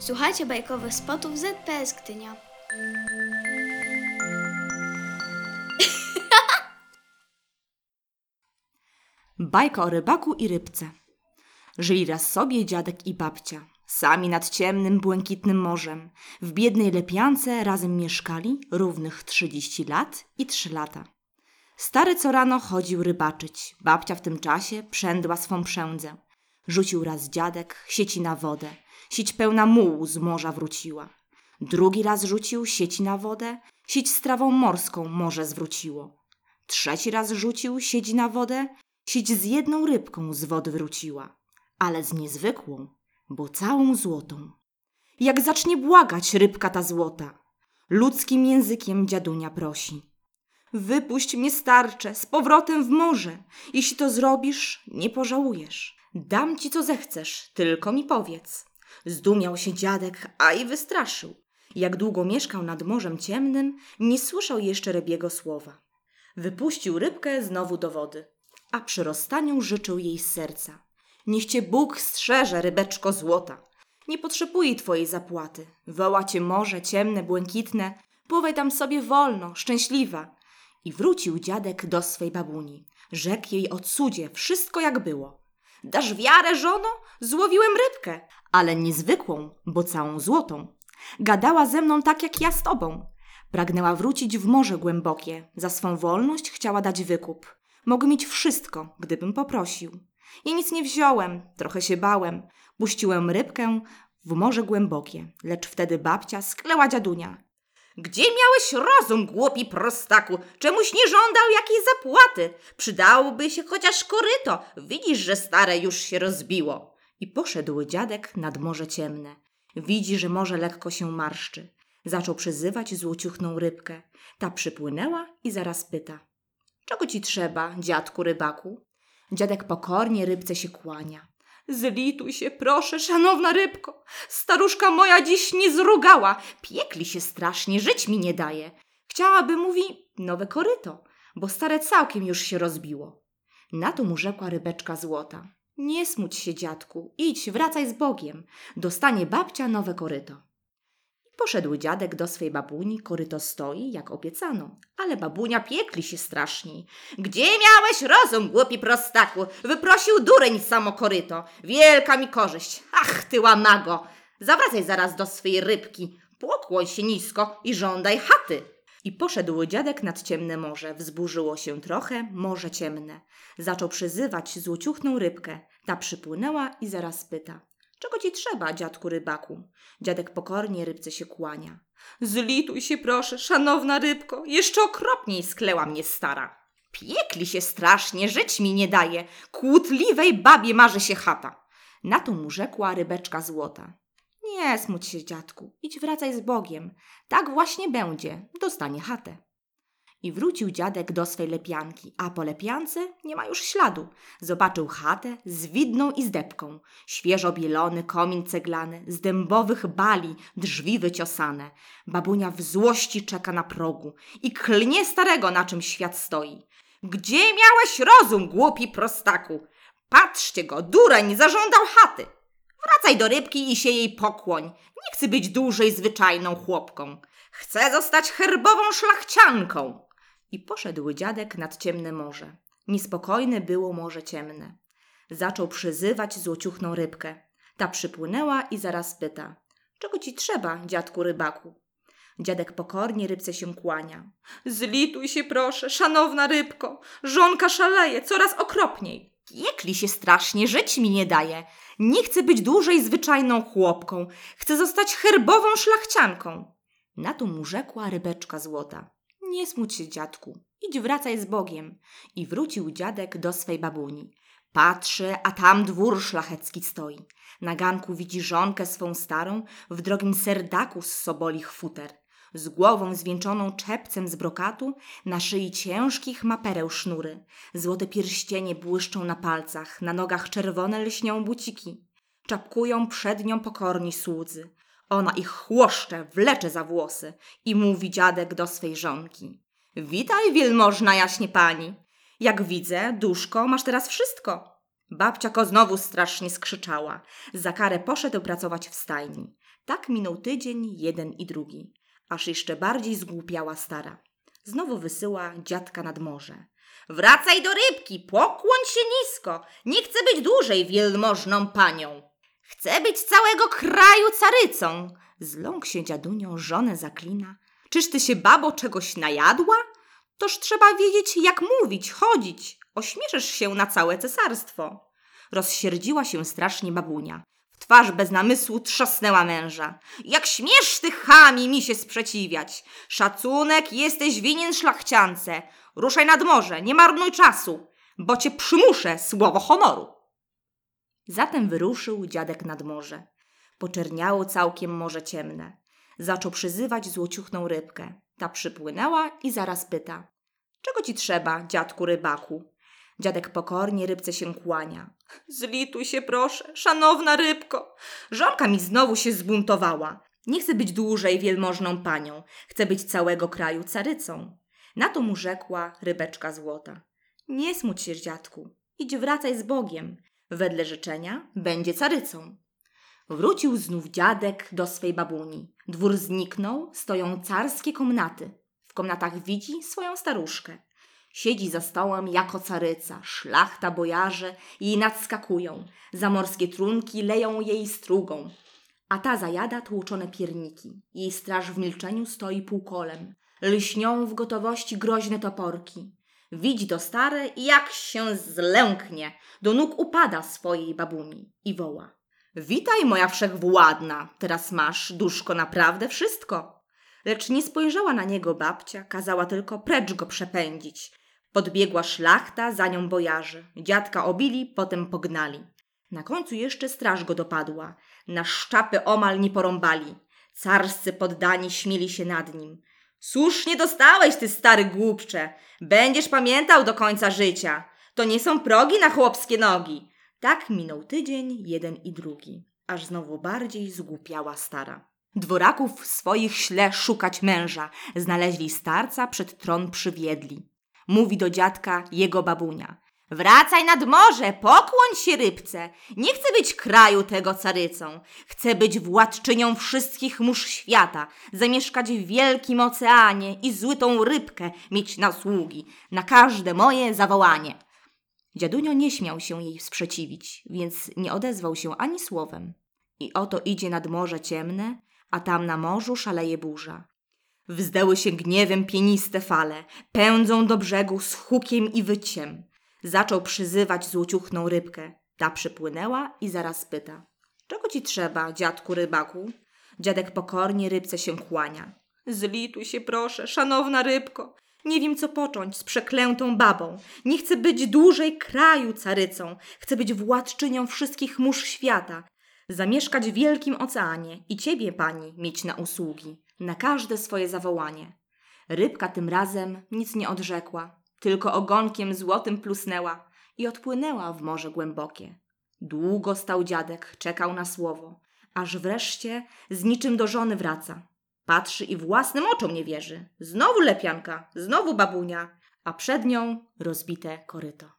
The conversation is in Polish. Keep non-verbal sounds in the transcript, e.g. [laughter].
Słuchajcie bajkowych spotów ZPS Gdynia. [laughs] Bajka o rybaku i rybce. Żyli raz sobie dziadek i babcia. Sami nad ciemnym, błękitnym morzem. W biednej lepiance razem mieszkali równych 30 lat i 3 lata. Stary co rano chodził rybaczyć. Babcia w tym czasie przędła swą przędzę. Rzucił raz dziadek sieci na wodę. Sieć pełna mułu z morza wróciła. Drugi raz rzucił sieci na wodę. Sieć z trawą morską morze zwróciło. Trzeci raz rzucił sieć na wodę. Sieć z jedną rybką z wody wróciła, ale z niezwykłą, bo całą złotą. Jak zacznie błagać rybka ta złota, ludzkim językiem dziadunia prosi. Wypuść mnie starcze z powrotem w morze. Jeśli to zrobisz, nie pożałujesz. Dam ci co zechcesz, tylko mi powiedz. Zdumiał się dziadek, a i wystraszył. Jak długo mieszkał nad morzem ciemnym, nie słyszał jeszcze rybiego słowa. Wypuścił rybkę znowu do wody a przy rozstaniu życzył jej serca. Niech cię Bóg strzeże, rybeczko złota. Nie potrzebuję twojej zapłaty. Woła cię morze ciemne, błękitne. Pływaj tam sobie wolno, szczęśliwa. I wrócił dziadek do swej babuni. Rzekł jej o cudzie wszystko jak było. Dasz wiarę, żono? Złowiłem rybkę, ale niezwykłą, bo całą złotą. Gadała ze mną tak jak ja z tobą. Pragnęła wrócić w morze głębokie. Za swą wolność chciała dać wykup. Mogę mieć wszystko, gdybym poprosił. Ja nic nie wziąłem, trochę się bałem. Puściłem rybkę w morze głębokie, lecz wtedy babcia skleła dziadunia. Gdzie miałeś rozum, głupi prostaku? Czemuś nie żądał jakiej zapłaty? Przydałoby się chociaż koryto. Widzisz, że stare już się rozbiło. I poszedł dziadek nad morze ciemne. Widzi, że morze lekko się marszczy. Zaczął przyzywać złociuchną rybkę. Ta przypłynęła i zaraz pyta. Czego ci trzeba, dziadku rybaku? Dziadek pokornie rybce się kłania. Zlituj się, proszę, szanowna rybko. Staruszka moja dziś nie zrugała. Piekli się strasznie, żyć mi nie daje. Chciałaby, mówi, nowe koryto, bo stare całkiem już się rozbiło. Na to mu rzekła rybeczka złota. Nie smuć się, dziadku, idź, wracaj z Bogiem. Dostanie babcia nowe koryto. Poszedł dziadek do swej babuni, koryto stoi, jak obiecano. Ale babunia piekli się straszniej. Gdzie miałeś rozum, głupi prostaku? Wyprosił dureń samo koryto. Wielka mi korzyść. Ach, ty łamago! Zawracaj zaraz do swej rybki. Pokłoń się nisko i żądaj chaty. I poszedł dziadek nad ciemne morze. Wzburzyło się trochę, morze ciemne. Zaczął przyzywać złociuchną rybkę. Ta przypłynęła i zaraz pyta. Czego ci trzeba, dziadku rybaku? Dziadek pokornie rybce się kłania. Zlituj się proszę, szanowna rybko, jeszcze okropniej skleła mnie stara. Piekli się strasznie, żyć mi nie daje, kłótliwej babie marzy się chata. Na to mu rzekła rybeczka złota. Nie smuć się, dziadku, idź wracaj z Bogiem. Tak właśnie będzie, dostanie chatę. I wrócił dziadek do swej lepianki, a po lepiance nie ma już śladu. Zobaczył chatę z widną izdebką, świeżo bielony komin ceglany, z dębowych bali drzwi wyciosane. Babunia w złości czeka na progu i klnie starego, na czym świat stoi. Gdzie miałeś rozum, głupi prostaku? Patrzcie go, dureń zażądał chaty. Wracaj do rybki i się jej pokłoń. Nie chcę być dłużej zwyczajną chłopką. Chcę zostać herbową szlachcianką. I poszedł dziadek nad ciemne morze. Niespokojne było morze ciemne. Zaczął przyzywać złociuchną rybkę. Ta przypłynęła i zaraz pyta. Czego ci trzeba, dziadku rybaku? Dziadek pokornie rybce się kłania. Zlituj się proszę, szanowna rybko. Żonka szaleje, coraz okropniej. Piekli się strasznie, żyć mi nie daje. Nie chcę być dłużej zwyczajną chłopką. Chcę zostać herbową szlachcianką. Na to mu rzekła rybeczka złota. Nie smuć się, dziadku, idź wracaj z Bogiem. I wrócił dziadek do swej babuni. Patrzy, a tam dwór szlachecki stoi. Na ganku widzi żonkę swą starą, w drogim serdaku z sobolich futer. Z głową zwieńczoną czepcem z brokatu, na szyi ciężkich ma pereł sznury. Złote pierścienie błyszczą na palcach, na nogach czerwone lśnią buciki. Czapkują przed nią pokorni słudzy. Ona ich chłoszcze, wlecze za włosy i mówi dziadek do swej żonki. Witaj, wielmożna jaśnie pani. Jak widzę, duszko, masz teraz wszystko. Babcia ko znowu strasznie skrzyczała. Za karę poszedł pracować w stajni. Tak minął tydzień, jeden i drugi. Aż jeszcze bardziej zgłupiała stara. Znowu wysyła dziadka nad morze. Wracaj do rybki, pokłoń się nisko. Nie chcę być dłużej wielmożną panią. Chcę być całego kraju carycą. Zląkł się dziadunią, żonę zaklina. Czyż ty się, babo, czegoś najadła? Toż trzeba wiedzieć, jak mówić, chodzić. Ośmieszysz się na całe cesarstwo. Rozsierdziła się strasznie babunia. Twarz bez namysłu trzasnęła męża. Jak śmiesz ty chami mi się sprzeciwiać? Szacunek jesteś winien szlachciance. Ruszaj nad morze, nie marnuj czasu, bo cię przymuszę, słowo honoru. Zatem wyruszył dziadek nad morze. Poczerniało całkiem morze ciemne. Zaczął przyzywać złociuchną rybkę. Ta przypłynęła i zaraz pyta. Czego ci trzeba, dziadku rybaku? Dziadek pokornie rybce się kłania. Zlituj się proszę, szanowna rybko. Żonka mi znowu się zbuntowała. Nie chcę być dłużej wielmożną panią. Chcę być całego kraju carycą. Na to mu rzekła rybeczka złota. Nie smuć się, dziadku. Idź wracaj z Bogiem. Wedle życzenia będzie carycą. Wrócił znów dziadek do swej babuni. Dwór zniknął, stoją carskie komnaty. W komnatach widzi swoją staruszkę. Siedzi za stołem jako caryca, szlachta, bojarze jej nadskakują. Zamorskie trunki leją jej strugą. A ta zajada tłuczone pierniki. Jej straż w milczeniu stoi półkolem. Lśnią w gotowości groźne toporki. Widzi to stare i jak się zlęknie, do nóg upada swojej babuni i woła. Witaj, moja wszechwładna, teraz masz, duszko, naprawdę wszystko. Lecz nie spojrzała na niego babcia, kazała tylko precz go przepędzić. Podbiegła szlachta, za nią bojarze. Dziadka obili, potem pognali. Na końcu jeszcze straż go dopadła. Na szczapy omal nie porąbali. Carscy poddani śmieli się nad nim. Słusznie dostałeś, ty stary głupcze. Będziesz pamiętał do końca życia. To nie są progi na chłopskie nogi. Tak minął tydzień, jeden i drugi, aż znowu bardziej zgłupiała stara. Dworaków swoich śle szukać męża, znaleźli starca, przed tron przywiedli. Mówi do dziadka jego babunia. Wracaj nad morze, pokłoń się rybce. Nie chcę być kraju tego carycą. Chcę być władczynią wszystkich mórz świata, zamieszkać w wielkim oceanie i złytą rybkę mieć na sługi, na każde moje zawołanie. Dziadunio nie śmiał się jej sprzeciwić, więc nie odezwał się ani słowem. I oto idzie nad morze ciemne, a tam na morzu szaleje burza. Wzdęły się gniewem pieniste fale, pędzą do brzegu z hukiem i wyciem. Zaczął przyzywać złociuchną rybkę. Ta przypłynęła i zaraz pyta. Czego ci trzeba, dziadku rybaku? Dziadek pokornie rybce się kłania. Zlituj się proszę, szanowna rybko. Nie wiem, co począć z przeklętą babą. Nie chcę być dłużej kraju carycą. Chcę być władczynią wszystkich mórz świata. Zamieszkać w wielkim oceanie i ciebie, pani, mieć na usługi. Na każde swoje zawołanie. Rybka tym razem nic nie odrzekła, tylko ogonkiem złotym plusnęła i odpłynęła w morze głębokie. Długo stał dziadek, czekał na słowo, aż wreszcie z niczym do żony wraca. Patrzy i własnym oczom nie wierzy. Znowu lepianka, znowu babunia, a przed nią rozbite koryto.